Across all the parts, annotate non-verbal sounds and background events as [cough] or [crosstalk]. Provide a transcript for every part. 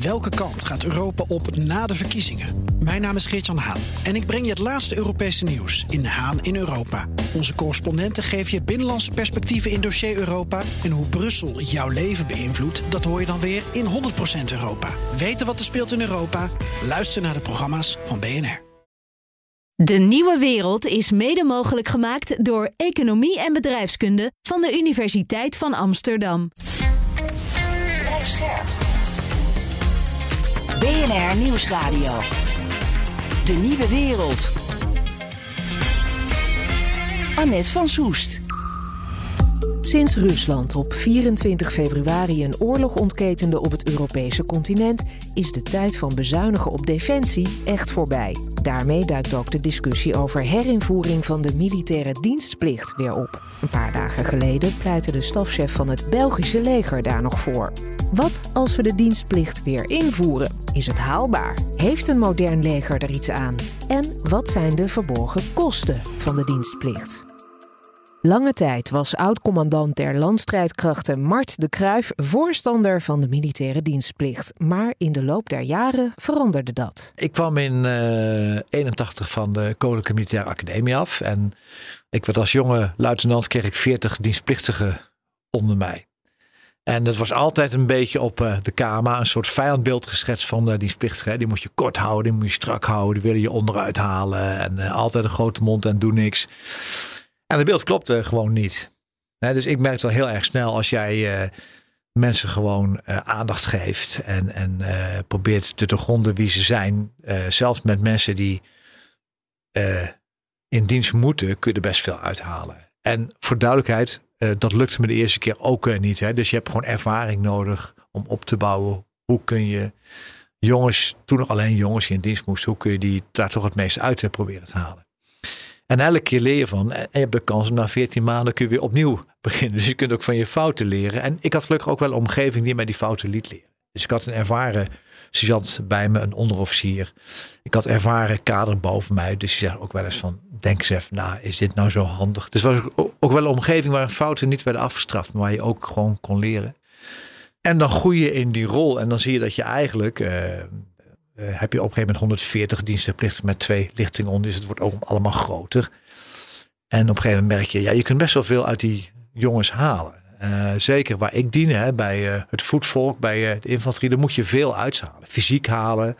Welke kant gaat Europa op na de verkiezingen? Mijn naam is Geert-Jan Haan en ik breng je het laatste Europese nieuws in Haan in Europa. Onze correspondenten geven je binnenlandse perspectieven in dossier Europa. En hoe Brussel jouw leven beïnvloedt, dat hoor je dan weer in 100% Europa. Weten wat er speelt in Europa? Luister naar de programma's van BNR. De nieuwe wereld is mede mogelijk gemaakt door Economie en Bedrijfskunde van de Universiteit van Amsterdam. BNR Nieuwsradio. De nieuwe wereld. Annette van Soest. Sinds Rusland op 24 februari een oorlog ontketende op het Europese continent, is de tijd van bezuinigen op defensie echt voorbij. Daarmee duikt ook de discussie over herinvoering van de militaire dienstplicht weer op. Een paar dagen geleden pleitte de stafchef van het Belgische leger daar nog voor. Wat als we de dienstplicht weer invoeren? Is het haalbaar? Heeft een modern leger er iets aan? En wat zijn de verborgen kosten van de dienstplicht? Lange tijd was oud-commandant der landstrijdkrachten Mart de Kruijf voorstander van de militaire dienstplicht. Maar in de loop der jaren veranderde dat. Ik kwam in uh, 81 van de Koninklijke Militaire Academie af. En ik werd als jonge luitenant, kreeg ik 40 dienstplichtigen onder mij. En dat was altijd een beetje op uh, de KMA een soort vijandbeeld geschetst van de dienstplichtigen. Die moet je kort houden, die moet je strak houden, die willen je onderuit halen. En uh, altijd een grote mond en doe niks. En het beeld klopte gewoon niet. dus ik merkte al heel erg snel als jij mensen gewoon aandacht geeft en, en probeert te doorgronden wie ze zijn. zelfs met mensen die in dienst moeten, kun je er best veel uithalen. En voor duidelijkheid, dat lukte me de eerste keer ook niet. Hè? Dus je hebt gewoon ervaring nodig om op te bouwen. Hoe kun je jongens, toen nog alleen jongens in dienst moesten, hoe kun je die daar toch het meest uit proberen te halen? En elke keer leer je van. En je hebt de kans om na 14 maanden kun je weer opnieuw [laughs] beginnen. Dus je kunt ook van je fouten leren. En ik had gelukkig ook wel een omgeving die mij die fouten liet leren. Dus ik had een ervaren sergeant bij me, een onderofficier. Ik had ervaren kader boven mij. Dus die zei ook wel eens van, denk eens even na, is dit nou zo handig? Dus was ook wel een omgeving waar fouten niet werden afgestraft, maar waar je ook gewoon kon leren. En dan groei je in die rol en dan zie je dat je eigenlijk, uh, uh, heb je op een gegeven moment 140 dienstenplichten met twee lichtingen onder. Dus het wordt ook allemaal groter. En op een gegeven moment merk je, ja, je kunt best wel veel uit die jongens halen. Uh, zeker waar ik dien, hè, bij uh, het voetvolk, bij de infanterie, daar moet je veel uithalen. Fysiek halen,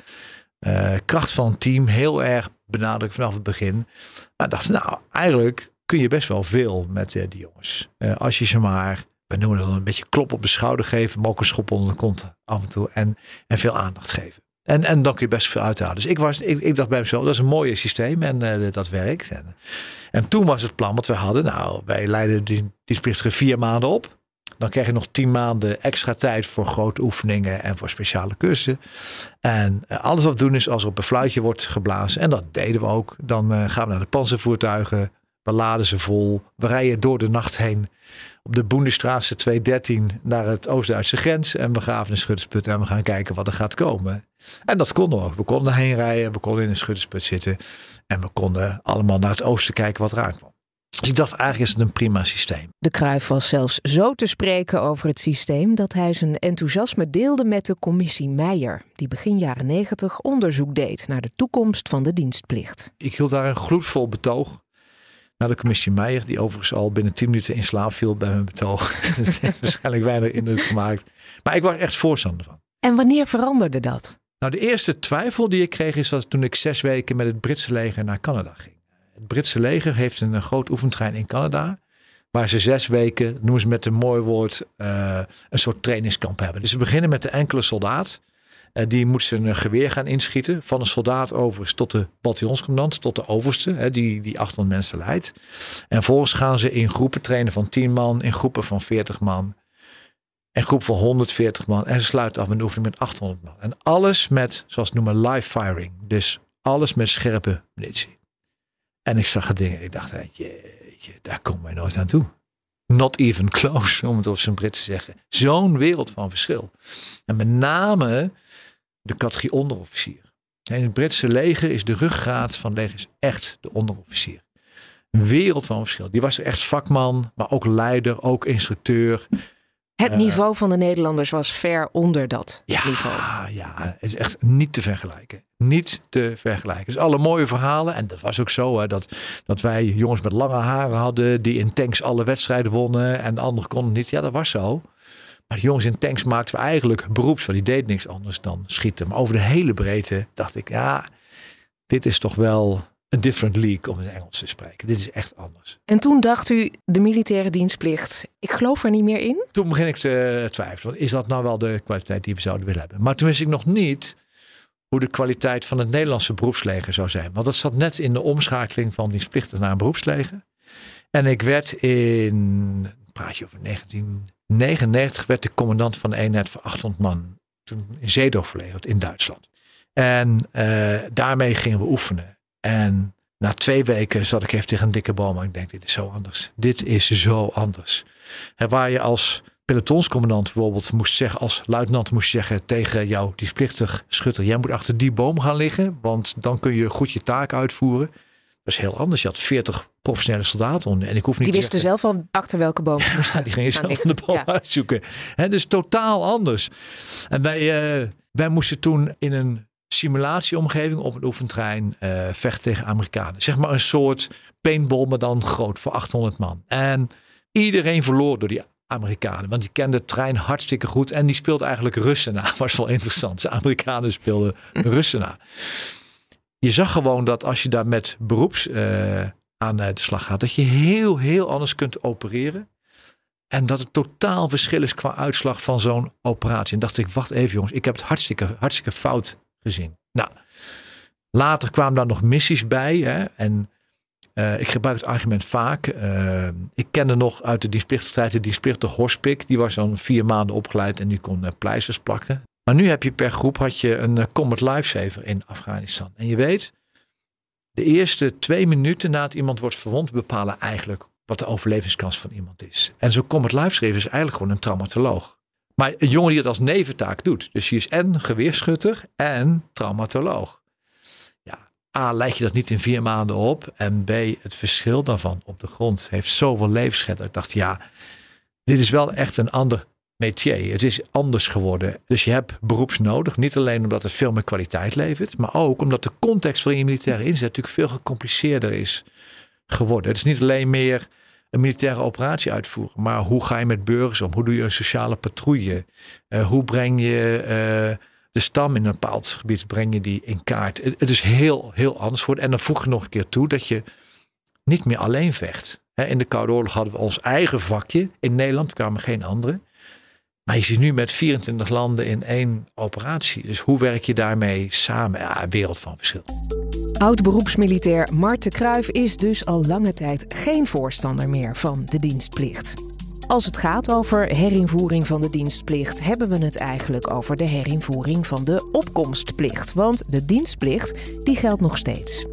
kracht van het team, heel erg benadrukt vanaf het begin. Maar dacht, nou, eigenlijk kun je best wel veel met die jongens. als je ze maar, we noemen dan een beetje klop op de schouder geven, maar ook een schop onder de kont af en toe. En, en veel aandacht geven. En, en dan kun je best veel uithalen. Dus ik, was, ik, ik dacht bij mezelf, dat is een mooi systeem en uh, dat werkt. En, en toen was het plan wat we hadden. Nou, wij leiden die dienstplichtige vier maanden op. Dan krijg je nog tien maanden extra tijd voor grote oefeningen en voor speciale cursussen. En uh, alles wat we doen is als er op een fluitje wordt geblazen. En dat deden we ook. Dan uh, gaan we naar de panzervoertuigen. We laden ze vol. We rijden door de nacht heen op de Boendestraatse 213 naar het Oost-Duitse grens. En we gaven een schuttersput en we gaan kijken wat er gaat komen. En dat konden we ook. We konden heen rijden, we konden in een schuttersput zitten. En we konden allemaal naar het oosten kijken wat eraan kwam. Dus ik dacht eigenlijk is het een prima systeem. De Kruif was zelfs zo te spreken over het systeem dat hij zijn enthousiasme deelde met de commissie Meijer, die begin jaren 90 onderzoek deed naar de toekomst van de dienstplicht. Ik hield daar een gloedvol betoog naar de commissie Meijer, die overigens al binnen 10 minuten in slaap viel bij mijn betoog. [laughs] dat heeft waarschijnlijk weinig indruk gemaakt. Maar ik was echt voorstander van. En wanneer veranderde dat? Nou, de eerste twijfel die ik kreeg is dat toen ik zes weken met het Britse leger naar Canada ging. Het Britse leger heeft een, groot oefentrein in Canada. Waar ze zes weken, noemen ze met een mooi woord, uh, een soort trainingskamp hebben. Dus ze beginnen met de enkele soldaat. Uh, die moet zijn geweer gaan inschieten. Van een soldaat overigens tot de bataljonscommandant, tot de overste, hè, die, die 800 mensen leidt. En vervolgens gaan ze in groepen trainen van 10 man, in groepen van 40 man. En groep van 140 man. En ze sluiten af met een oefening met 800 man. En alles met, zoals noemen, live firing. Dus alles met scherpe munitie. En ik zag het dingen. Ik dacht, jeetje, daar komen wij nooit aan toe. Not even close, [laughs] om het op zijn Brits te zeggen. Zo'n wereld van verschil. En met name de categorie onderofficier. In het Britse leger is de ruggraat van legers echt de onderofficier. Een wereld van verschil. Die was echt vakman, maar ook leider, ook instructeur. Het Eh, niveau van de Nederlanders was ver onder dat Ja, niveau. ja, het is echt niet te vergelijken. Niet te vergelijken. Dus alle mooie verhalen. En dat was ook zo. Hè, dat, dat wij jongens met lange haren hadden. Die in tanks alle wedstrijden wonnen. En de anderen konden het niet. Ja, dat was zo. Maar de jongens in tanks maakten we eigenlijk beroeps van. Die deed niks anders dan schieten. Maar over de hele breedte dacht ik. Ja, dit is toch wel een different league om in Engels te spreken. Dit is echt anders. En toen dacht u, de militaire dienstplicht, ik geloof er niet meer in. toen begin ik te twijfelen. Is dat nou wel de kwaliteit die we zouden willen hebben? Maar toen wist ik nog niet hoe de kwaliteit van het Nederlandse beroepsleger zou zijn. Want dat zat net in de omschakeling van dienstplichtig naar een beroepsleger. En ik werd in, praat je over 1999, werd de commandant van de eenheid van 800 man. Toen in Zeedorf verlegerd in Duitsland. En eh, daarmee gingen we oefenen. En na twee weken zat ik even tegen een dikke boom. En ik denk, dit is zo anders. Dit is zo anders. Waar je als pelotonscommandant bijvoorbeeld moest zeggen, als luitenant moest zeggen tegen jouw dienstplichtig schutter, jij moet achter die boom gaan liggen, want dan kun je goed je taak uitvoeren. Is heel anders. Je had 40 professionele soldaten onder. En ik hoef niet Die te wisten zelf al achter welke boom moesten ja, die gingen zelf de boom Ja. uitzoeken. Hè, dus totaal anders. En wij, eh, wij moesten toen in een simulatieomgeving op een oefentrein eh vechten tegen Amerikanen. Zeg maar een soort paintball, maar dan groot voor 800 man. En iedereen verloor door die Amerikanen. Want die kenden de trein hartstikke goed. En die speelde eigenlijk Russen na. [laughs] Was wel interessant. De Amerikanen speelden Russen na. Je zag gewoon dat als je daar met beroeps eh, aan eh, de slag gaat. Dat je heel, heel anders kunt opereren. En dat het totaal verschil is qua uitslag van zo'n operatie. En dacht ik, wacht even jongens. Ik heb het hartstikke, hartstikke fout gezien. Nou, later kwamen daar nog missies bij. Hè, en eh, ik gebruik het argument vaak. Ik kende nog uit de dienstplichtige tijd de dienstplichtige Hospik. Die was dan vier maanden opgeleid en die kon pleisters plakken. Maar nu heb je per groep had je een eh, combat lifesaver in Afghanistan. En je weet, de eerste twee minuten na het iemand wordt verwond bepalen eigenlijk wat de overlevingskans van iemand is. En zo'n combat lifesaver is eigenlijk gewoon een traumatoloog. Maar een jongen die het als neventaak doet. Dus die is en geweerschutter en traumatoloog. Ja, A, leid je dat niet in vier maanden op. En B, het verschil daarvan op de grond heeft zoveel levensschet. Ik dacht, ja, dit is wel echt een ander métier. Het is anders geworden. Dus je hebt beroeps nodig. Niet alleen omdat het veel meer kwaliteit levert. Maar ook omdat de context waarin je militaire inzet natuurlijk veel gecompliceerder is geworden. Het is niet alleen meer een militaire operatie uitvoeren. Maar hoe ga je met burgers om? Hoe doe je een sociale patrouille? Eh, hoe breng je eh, de stam in een bepaald gebied breng je die in kaart? Het, is heel, heel anders geworden. En dan voeg je nog een keer toe dat je niet meer alleen vecht. In de Koude Oorlog hadden we ons eigen vakje. In Nederland kwamen geen andere. Maar je zit nu met 24 landen in één operatie. Dus hoe werk je daarmee samen? Ja, een wereld van verschil. Oud-beroepsmilitair Marten Kruijf is dus al lange tijd geen voorstander meer van de dienstplicht. Als het gaat over herinvoering van de dienstplicht, hebben we het eigenlijk over de herinvoering van de opkomstplicht. Want de dienstplicht die geldt nog steeds.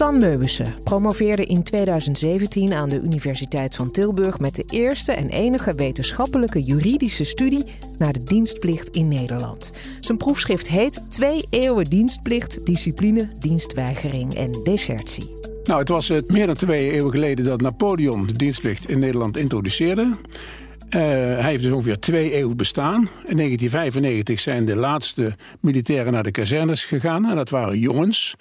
Stan Meubussen promoveerde in 2017 aan de Universiteit van Tilburg met de eerste en enige wetenschappelijke juridische studie naar de dienstplicht in Nederland. Zijn proefschrift heet Twee eeuwen dienstplicht, discipline, dienstweigering en desertie. Nou, het was eh, meer dan twee eeuwen geleden dat Napoleon de dienstplicht in Nederland introduceerde. Eh, hij heeft dus ongeveer twee eeuwen bestaan. In 1995 zijn de laatste militairen naar de kazernes gegaan. En dat waren jongens.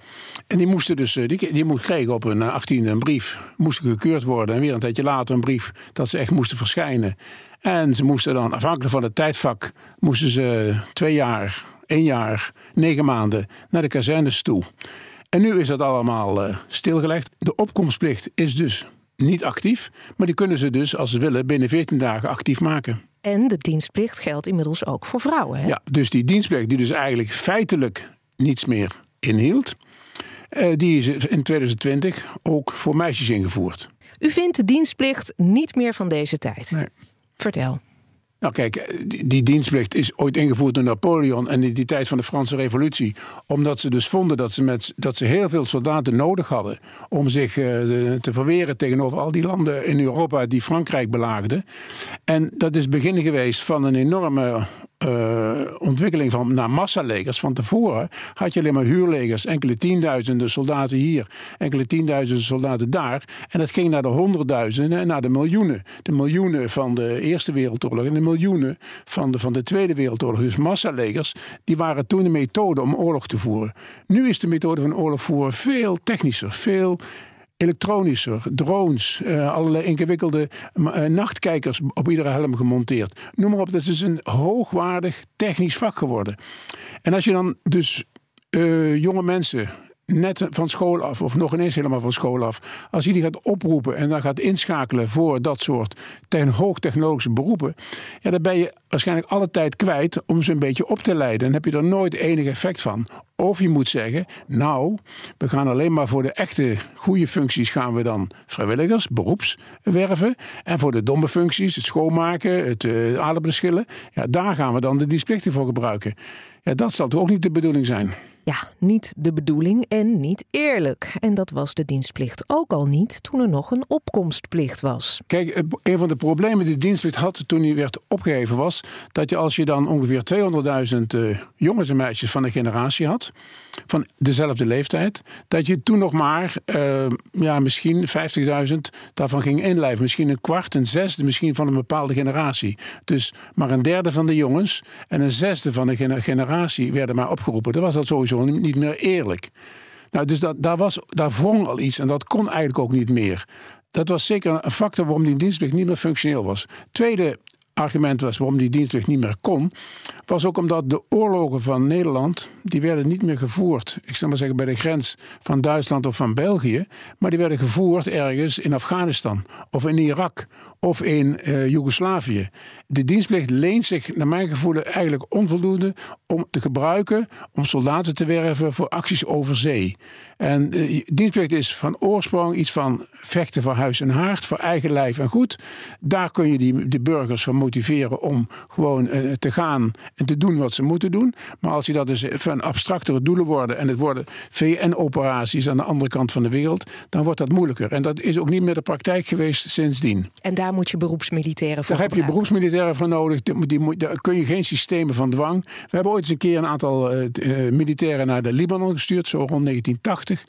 En die moesten dus, eh, die, die kregen op hun achttiende een brief. Moesten gekeurd worden. En weer een tijdje later een brief dat ze echt moesten verschijnen. En ze moesten dan, afhankelijk van het tijdvak, moesten ze twee jaar, één jaar, negen maanden naar de kazernes toe. En nu is dat allemaal eh, stilgelegd. De opkomstplicht is dus niet actief, maar die kunnen ze dus, als ze willen, binnen 14 dagen actief maken. En de dienstplicht geldt inmiddels ook voor vrouwen. Hè? Ja, dus die dienstplicht, die dus eigenlijk feitelijk niets meer inhield, eh, die is in 2020 ook voor meisjes ingevoerd. U vindt de dienstplicht niet meer van deze tijd. Nee. Vertel. Nou kijk, eh, die, die dienstplicht is ooit ingevoerd door Napoleon en in die tijd van de Franse revolutie. Omdat ze dus vonden dat ze, met, dat ze heel veel soldaten nodig hadden om zich eh, te verweren tegenover al die landen in Europa die Frankrijk belaagden. En dat is het begin geweest van een enorme uh, ontwikkeling van naar massalegers. Van tevoren had je alleen maar huurlegers, enkele tienduizenden soldaten hier, enkele tienduizenden soldaten daar. En dat ging naar de honderdduizenden en naar de miljoenen. De miljoenen van de Eerste Wereldoorlog en de miljoenen van de, van de Tweede Wereldoorlog. Dus massalegers, die waren toen de methode om oorlog te voeren. Nu is de methode van oorlog voeren veel technischer, veel elektronischer, drones, uh, allerlei ingewikkelde uh, nachtkijkers op iedere helm gemonteerd. Noem maar op, dat is een hoogwaardig technisch vak geworden. En als je dan dus jonge mensen net van school af, of nog ineens helemaal van school af, als je die gaat oproepen en dan gaat inschakelen voor dat soort hoogtechnologische beroepen, ja, dan ben je waarschijnlijk alle tijd kwijt om ze een beetje op te leiden. Dan heb je er nooit enig effect van. Of je moet zeggen, nou, we gaan alleen maar voor de echte goede functies gaan we dan vrijwilligers, beroeps werven. En voor de domme functies, het schoonmaken, het uh, adembeschillen, ja, daar gaan we dan de dienstplichtig voor gebruiken. Ja, dat zal toch ook niet de bedoeling zijn. Ja, niet de bedoeling en niet eerlijk. En dat was de dienstplicht ook al niet toen er nog een opkomstplicht was. Kijk, een van de problemen die de dienstplicht had toen die werd opgeheven was dat je als je dan ongeveer 200.000 uh, jongens en meisjes van de generatie had, van dezelfde leeftijd, dat je toen nog maar uh, ja, misschien 50.000 daarvan ging inlijven. Misschien een kwart, een zesde misschien van een bepaalde generatie. Dus maar een derde van de jongens en een zesde van de generatie werden maar opgeroepen. Dat was dat sowieso niet meer eerlijk. Nou, dus dat, daar, was, daar wrong al iets en dat kon eigenlijk ook niet meer. Dat was zeker een factor waarom die dienstplicht niet meer functioneel was. Tweede argument was waarom die dienstplicht niet meer kon, was ook omdat de oorlogen van Nederland, die werden niet meer gevoerd, ik zal maar zeggen bij de grens van Duitsland of van België, maar die werden gevoerd ergens in Afghanistan of in Irak of in uh, Joegoslavië. De dienstplicht leent zich naar mijn gevoel eigenlijk onvoldoende om te gebruiken om soldaten te werven voor acties over zee. En uh, dienstplicht is van oorsprong iets van vechten voor huis en haard, voor eigen lijf en goed. Daar kun je die, de burgers van motiveren om gewoon uh, te gaan en te doen wat ze moeten doen. Maar als je dat dus van abstractere doelen worden en het worden VN-operaties aan de andere kant van de wereld, dan wordt dat moeilijker. En dat is ook niet meer de praktijk geweest sindsdien. En daar moet je beroepsmilitairen voor Daar heb je beroepsmilitairen voor nodig. Die, die, daar kun je geen systemen van dwang. We hebben ooit eens een keer een aantal uh, uh, militairen naar de Libanon gestuurd, zo rond 1980.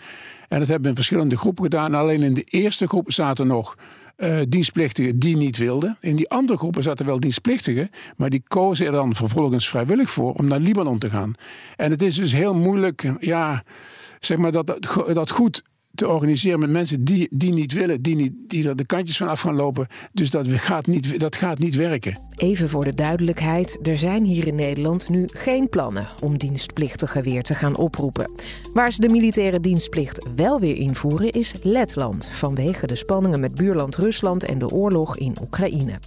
En dat hebben we in verschillende groepen gedaan. Alleen in de eerste groep zaten nog uh, dienstplichtigen die niet wilden. In die andere groepen zaten wel dienstplichtigen, maar die kozen er dan vervolgens vrijwillig voor om naar Libanon te gaan. En het is dus heel moeilijk, ja, zeg maar, dat, dat goed te organiseren met mensen die, die niet willen, die, niet, die er de kantjes van af gaan lopen. Dus dat gaat, niet, dat gaat niet werken. Even voor de duidelijkheid: er zijn hier in Nederland nu geen plannen om dienstplichtigen weer te gaan oproepen. Waar ze de militaire dienstplicht wel weer invoeren is Letland, vanwege de spanningen met buurland Rusland en de oorlog in Oekraïne.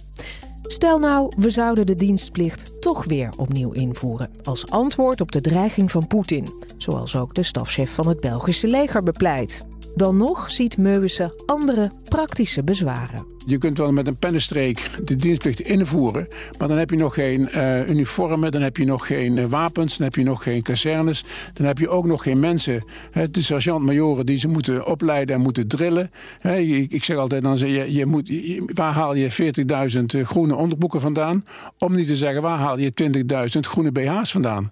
Stel nou, we zouden de dienstplicht toch weer opnieuw invoeren. Als antwoord op de dreiging van Poetin. Zoals ook de stafchef van het Belgische leger bepleit. Dan nog ziet Meuwissen andere praktische bezwaren. Je kunt wel met een pennenstreek de dienstplicht invoeren, maar dan heb je nog geen uh, uniformen, dan heb je nog geen uh, wapens, dan heb je nog geen kazernes, dan heb je ook nog geen mensen, de sergeant-majoren die ze moeten opleiden en moeten drillen. Ik, zeg altijd, dan je, je moet, waar haal je 40.000 uh, groene onderbroeken vandaan? Om niet te zeggen, waar haal je 20.000 groene BH's vandaan?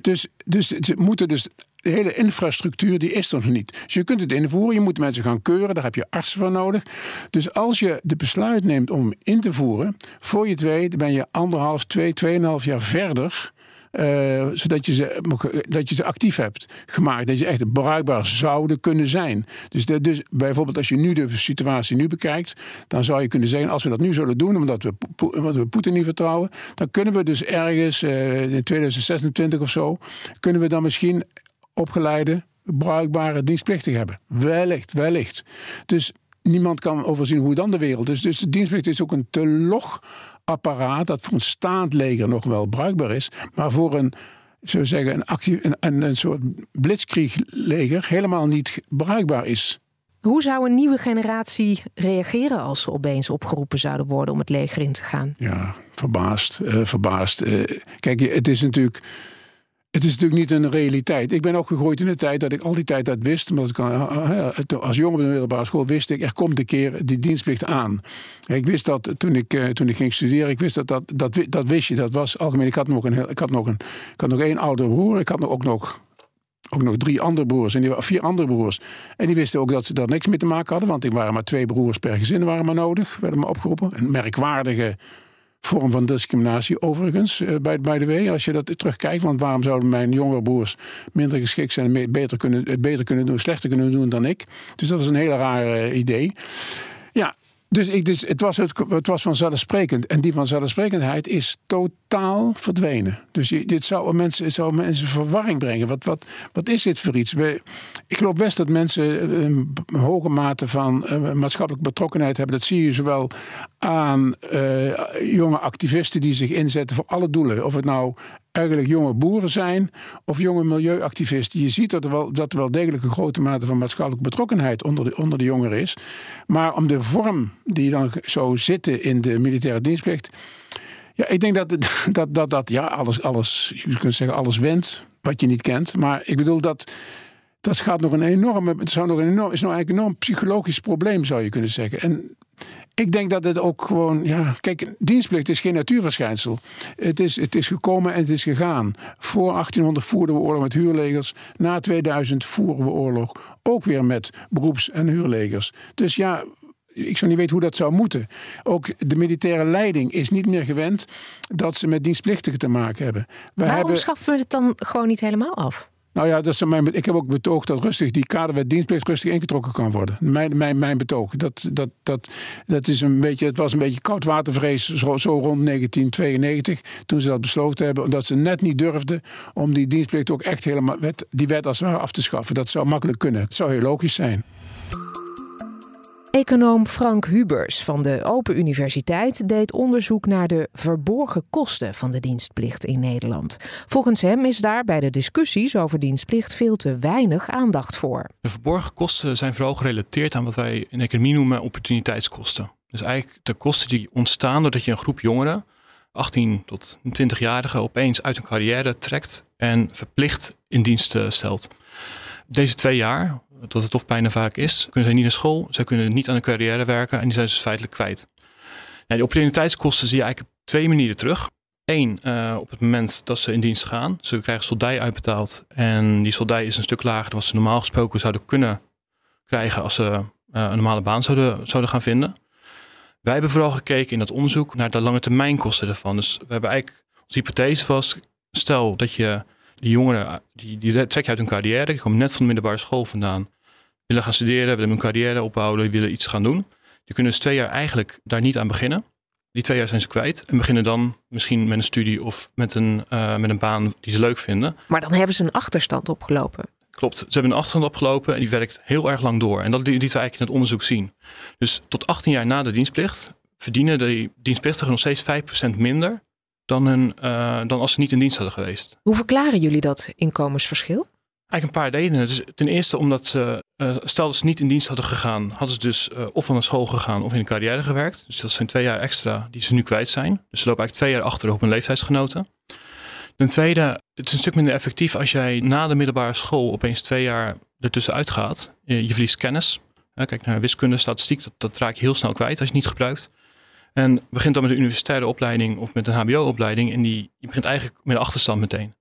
Dus, dus ze moeten dus de hele infrastructuur die is er nog niet. Dus je kunt het invoeren, je moet mensen gaan keuren, daar heb je artsen voor nodig. Dus als je de besluit neemt om in te voeren, voor je het weet ben je anderhalf, twee, tweeënhalf jaar verder. Uh, zodat je, ze, dat je ze actief hebt gemaakt. Dat ze echt bruikbaar zouden kunnen zijn. Dus, dus bijvoorbeeld als je nu de situatie nu bekijkt, dan zou je kunnen zeggen, als we dat nu zullen doen, omdat we, omdat we Poetin niet vertrouwen, dan kunnen we dus ergens uh, in 2026 of zo, kunnen we dan misschien opgeleide, bruikbare dienstplichtig hebben. Wellicht, wellicht. Dus niemand kan overzien hoe dan de wereld is. Dus de dienstplicht is ook een te log apparaat dat voor een staand leger nog wel bruikbaar is, maar voor een zo zeggen, een, actief, een, een soort blitzkriegleger helemaal niet bruikbaar is. Hoe zou een nieuwe generatie reageren als ze opeens opgeroepen zouden worden om het leger in te gaan? Ja, verbaasd. Uh, verbaasd. Uh, kijk, het is natuurlijk Het is natuurlijk niet een realiteit. Ik ben ook gegroeid in de tijd dat ik al die tijd dat wist. Omdat ik, eh, eh, als jongen op de middelbare school wist ik, er komt een keer die dienstplicht aan. Ik wist dat toen ik, eh, toen ik ging studeren, ik wist dat dat, dat, dat wist je. Dat was algemeen. Ik had nog een, ik had nog een, ik had nog één oudere broer. Ik had ook nog ook nog drie andere broers en die, vier andere broers. En die wisten ook dat ze daar niks mee te maken hadden, want er waren maar twee broers per gezin waren maar nodig, werden maar opgeroepen. Een merkwaardige vorm van discriminatie overigens, uh, bij, bij de W. Als je dat terugkijkt, want waarom zouden mijn jongere broers minder geschikt zijn en beter kunnen, het beter kunnen doen, slechter kunnen doen dan ik. Dus dat was een hele raar uh, idee. Dus, ik, dus het, was het, was vanzelfsprekend. En die vanzelfsprekendheid is totaal verdwenen. Dus dit zou mensen, zou mensen verwarring brengen. Wat, wat, wat is dit voor iets? We, ik geloof best dat mensen een hoge mate van uh, maatschappelijke betrokkenheid hebben. Dat zie je zowel aan uh, jonge activisten die zich inzetten voor alle doelen. Of het nou eigenlijk jonge boeren zijn of jonge milieuactivisten. Je ziet dat er wel, dat er wel degelijk een grote mate van maatschappelijke betrokkenheid onder de, onder de jongeren is. Maar om de vorm die dan zou zitten in de militaire dienstplicht. Ja, ik denk dat [laughs] dat, dat, dat ja, alles, alles, je kunt zeggen, alles wendt wat je niet kent. Maar ik bedoel dat. Dat gaat nog een enorme, het zou nog een enorm, is nog eigenlijk een enorm psychologisch probleem, zou je kunnen zeggen. En ik denk dat het ook gewoon, ja, kijk, dienstplicht is geen natuurverschijnsel. Het is, het is gekomen en het is gegaan. Voor 1800 voerden we oorlog met huurlegers. Na 2000 voeren we oorlog ook weer met beroeps- en huurlegers. Dus ja, ik zou niet weten hoe dat zou moeten. Ook de militaire leiding is niet meer gewend dat ze met dienstplichtigen te maken hebben. Waarom hebben... schaffen we het dan gewoon niet helemaal af? Nou ja, dat is mijn, ik heb ook betoogd dat rustig die kaderwet dienstplicht rustig ingetrokken kan worden. Mijn, mijn, mijn betoog. Dat, dat, dat, dat is een beetje, het was een beetje koudwatervrees zo, zo rond 1992. Toen ze dat besloten hebben. Omdat ze net niet durfden om die dienstplicht ook echt helemaal wet, die wet als het ware af te schaffen. Dat zou makkelijk kunnen. Het zou heel logisch zijn. Econoom Frank Hubers van de Open Universiteit deed onderzoek naar de verborgen kosten van de dienstplicht in Nederland. Volgens hem is daar bij de discussies over dienstplicht veel te weinig aandacht voor. De verborgen kosten zijn vooral gerelateerd aan wat wij in economie noemen opportuniteitskosten. Dus eigenlijk de kosten die ontstaan doordat je een groep jongeren, 18 tot 20-jarigen, opeens uit hun carrière trekt en verplicht in dienst stelt. Deze twee jaar, dat het bijna vaak is, kunnen zij niet naar school, zij kunnen niet aan een carrière werken en die zijn ze dus feitelijk kwijt. Nou, die opportuniteitskosten zie je eigenlijk op twee manieren terug. Eén, uh, op het moment dat ze in dienst gaan. Ze krijgen soldij uitbetaald en die soldij is een stuk lager dan wat ze normaal gesproken zouden kunnen krijgen als ze uh, een normale baan zouden, zouden gaan vinden. Wij hebben vooral gekeken in dat onderzoek naar de lange termijn kosten ervan. Dus we hebben eigenlijk, onze hypothese was, stel dat je die jongeren, die, die trek je uit hun carrière. Die komen net van de middelbare school vandaan. Willen gaan studeren, willen hun carrière opbouwen, willen iets gaan doen. Die kunnen dus twee jaar eigenlijk daar niet aan beginnen. Die twee jaar zijn ze kwijt en beginnen dan misschien met een studie of met een, uh, met een baan die ze leuk vinden. Maar dan hebben ze een achterstand opgelopen. Klopt, ze hebben een achterstand opgelopen en die werkt heel erg lang door. En dat lieten we eigenlijk in het onderzoek zien. Dus tot 18 jaar na de dienstplicht verdienen de dienstplichtigen nog steeds 5% minder dan, hun, uh, dan als ze niet in dienst hadden geweest. Hoe verklaren jullie dat inkomensverschil? Eigenlijk een paar redenen. Dus ten eerste omdat ze, uh, stel dat ze niet in dienst hadden gegaan, hadden ze dus uh, of van een school gegaan of in een carrière gewerkt. Dus dat zijn twee jaar extra die ze nu kwijt zijn. Dus ze lopen eigenlijk twee jaar achter op hun leeftijdsgenoten. Ten tweede, het is een stuk minder effectief als jij na de middelbare school opeens twee jaar ertussen uitgaat. Je, je verliest kennis. kijk naar wiskunde, statistiek, dat, dat raak je heel snel kwijt als je het niet gebruikt. En begint dan met een universitaire opleiding of met een HBO-opleiding. En die, je begint eigenlijk met een achterstand meteen.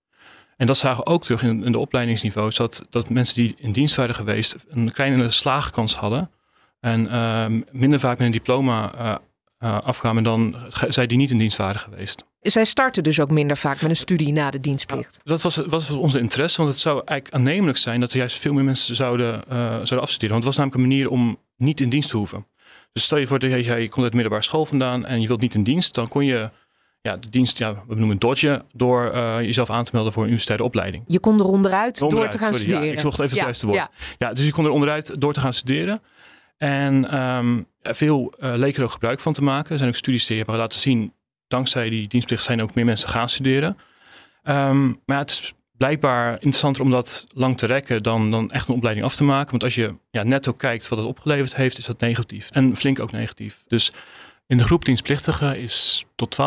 En dat zagen we ook terug in, in de opleidingsniveaus. Dat, dat mensen die in dienst waren geweest een kleinere slaagkans hadden. En uh, minder vaak met een diploma uh, uh, afkwamen dan zij die niet in dienst waren geweest. Zij starten dus ook minder vaak met een studie na de dienstplicht. dat was, was onze interesse, want het zou eigenlijk aannemelijk zijn dat er juist veel meer mensen zouden, zouden afstuderen. Want het was namelijk een manier om niet in dienst te hoeven. Dus stel je voor dat jij, komt uit middelbare school vandaan en je wilt niet in dienst, dan kon je ja, de dienst, ja, we noemen het dodgen, door uh, jezelf aan te melden voor een universitaire opleiding. Je kon er onderuit, door te gaan studeren. Ja, ik zocht even het juiste woord. Ja. ja. dus je kon er onderuit door te gaan studeren. En um, veel uh, leken er ook gebruik van te maken. Er zijn ook studies die hebben laten zien, dankzij die dienstplicht zijn ook meer mensen gaan studeren. Um, maar ja, het is blijkbaar interessanter om dat lang te rekken dan, dan echt een opleiding af te maken. Want als je ja, netto kijkt wat het opgeleverd heeft, is dat negatief. En flink ook negatief. Dus in de groep dienstplichtigen is tot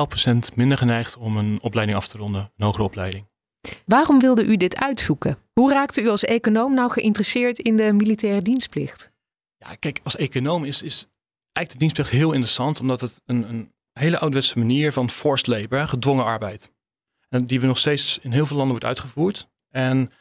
12% minder geneigd om een opleiding af te ronden, een hogere opleiding. Waarom wilde u dit uitzoeken? Hoe raakte u als econoom nou geïnteresseerd in de militaire dienstplicht? Ja, kijk, als econoom is, is eigenlijk de dienstplicht heel interessant, omdat het een, een hele ouderwetse manier van forced labor, gedwongen arbeid, die we nog steeds in heel veel landen wordt uitgevoerd. En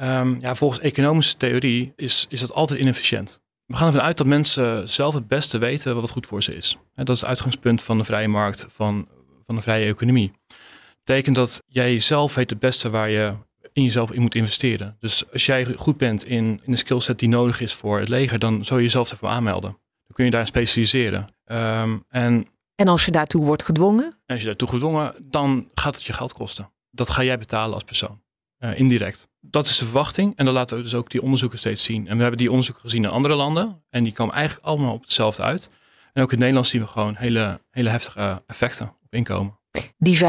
um, ja, volgens economische theorie is, is dat altijd inefficiënt. We gaan ervan uit dat mensen zelf het beste weten wat goed voor ze is. Dat is het uitgangspunt van de vrije markt, van, van de vrije economie. Dat betekent dat jij zelf weet het beste waar je in jezelf in moet investeren. Dus als jij goed bent in, in de skillset die nodig is voor het leger, dan zou je jezelf ervoor aanmelden. Dan kun je daar specialiseren. Um, en, en als je daartoe wordt gedwongen? En als je daartoe gedwongen, dan gaat het je geld kosten. Dat ga jij betalen als persoon. Uh, indirect. Dat is de verwachting en dat laten we dus ook die onderzoeken steeds zien. En we hebben die onderzoeken gezien in andere landen en die komen eigenlijk allemaal op hetzelfde uit. En ook in Nederland zien we gewoon hele, hele heftige effecten op inkomen. Die 5%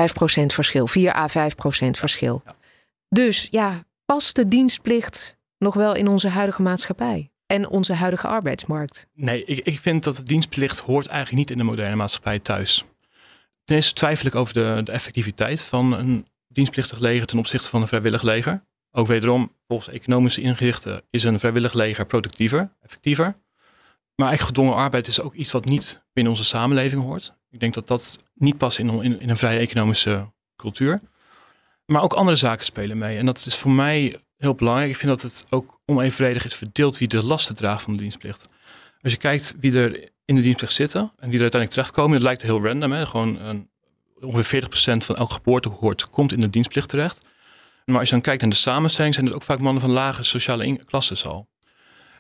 verschil, 4 à 5% verschil. Ja. Dus ja, past de dienstplicht nog wel in onze huidige maatschappij? En onze huidige arbeidsmarkt? Nee, ik, ik vind dat de dienstplicht hoort eigenlijk niet in de moderne maatschappij thuis. Ten eerste twijfel ik over de, de effectiviteit van een dienstplichtig leger ten opzichte van een vrijwillig leger. Ook wederom, volgens economische inrichten is een vrijwillig leger productiever, effectiever. Maar eigen gedwongen arbeid is ook iets wat niet binnen onze samenleving hoort. Ik denk dat dat niet past in, in, in een vrije economische cultuur. Maar ook andere zaken spelen mee. En dat is voor mij heel belangrijk. Ik vind dat het ook onevenredig is verdeeld wie de lasten draagt van de dienstplicht. Als je kijkt wie er in de dienstplicht zitten en wie er uiteindelijk terechtkomen, dat lijkt heel random. Hè? Gewoon een, ongeveer 40% van elk geboortegehoord komt in de dienstplicht terecht. Maar als je dan kijkt naar de samenstelling, zijn het ook vaak mannen van lage sociale klasses al.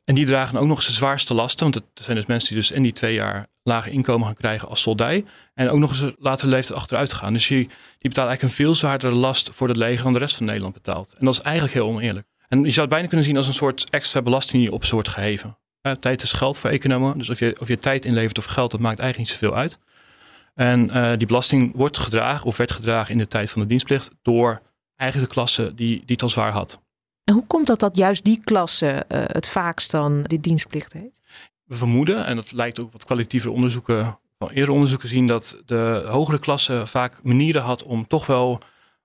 En die dragen ook nog eens de zwaarste lasten. Want het zijn dus mensen die dus in die twee jaar lager inkomen gaan krijgen als soldij. En ook nog eens later leeftijd achteruit gaan. Dus die, die betaalt eigenlijk een veel zwaardere last voor het leger dan de rest van Nederland betaalt. En dat is eigenlijk heel oneerlijk. En je zou het bijna kunnen zien als een soort extra belasting die op soort geheven. tijd is geld voor economen. Dus of je, of je tijd inlevert of geld, dat maakt eigenlijk niet zoveel uit. En uh, die belasting wordt gedragen of werd gedragen in de tijd van de dienstplicht door eigenlijk de klasse die, die het al zwaar had. En hoe komt dat dat juist die klasse uh, het vaakst dan die dienstplicht heeft? We vermoeden, en dat lijkt ook wat kwalitatieve onderzoeken van eerdere onderzoeken zien, dat de hogere klasse vaak manieren had om toch wel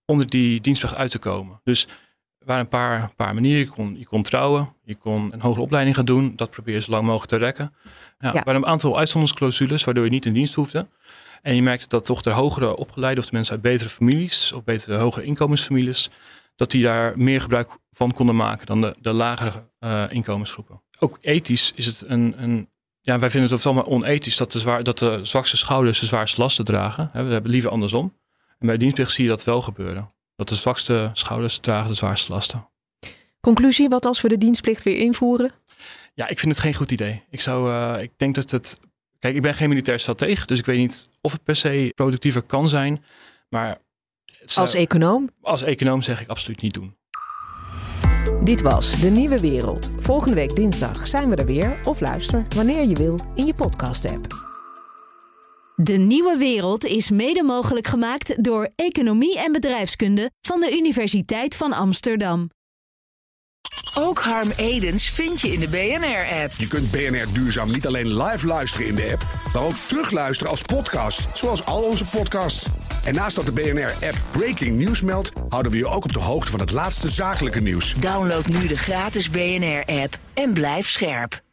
onder die dienstplicht uit te komen. Dus waren een paar, paar manieren. Je kon, je kon trouwen, je kon een hogere opleiding gaan doen. Dat probeer je zo lang mogelijk te rekken. Ja, Er waren een aantal uitzonderingsclausules waardoor je niet in dienst hoefde. En je merkte dat toch de hogere opgeleide of de mensen uit betere families of betere hogere inkomensfamilies, dat die daar meer gebruik van konden maken dan de, de lagere uh, inkomensgroepen. Ook ethisch is het een, een ja, wij vinden het allemaal onethisch dat de, zwaar, dat de zwakste schouders de zwaarste lasten dragen. We hebben liever andersom. En bij dienstplicht zie je dat wel gebeuren. Dat de zwakste schouders dragen de zwaarste lasten. Conclusie, wat als we de dienstplicht weer invoeren? Ja, ik vind het geen goed idee. Ik, zou, uh, ik denk dat het Kijk, ik ben geen militair stratege, dus ik weet niet of het per se productiever kan zijn. Maar als econoom? Als econoom zeg ik absoluut niet doen. Dit was De Nieuwe Wereld. Volgende week dinsdag zijn we er weer. Of luister wanneer je wil in je podcast-app. De Nieuwe Wereld is mede mogelijk gemaakt door Economie en Bedrijfskunde van de Universiteit van Amsterdam. Ook Harm Edens vind je in de BNR-app. Je kunt BNR Duurzaam niet alleen live luisteren in de app, maar ook terugluisteren als podcast, zoals al onze podcasts. En naast dat de BNR-app Breaking News meldt, houden we je ook op de hoogte van het laatste zakelijke nieuws. Download nu de gratis BNR-app en blijf scherp.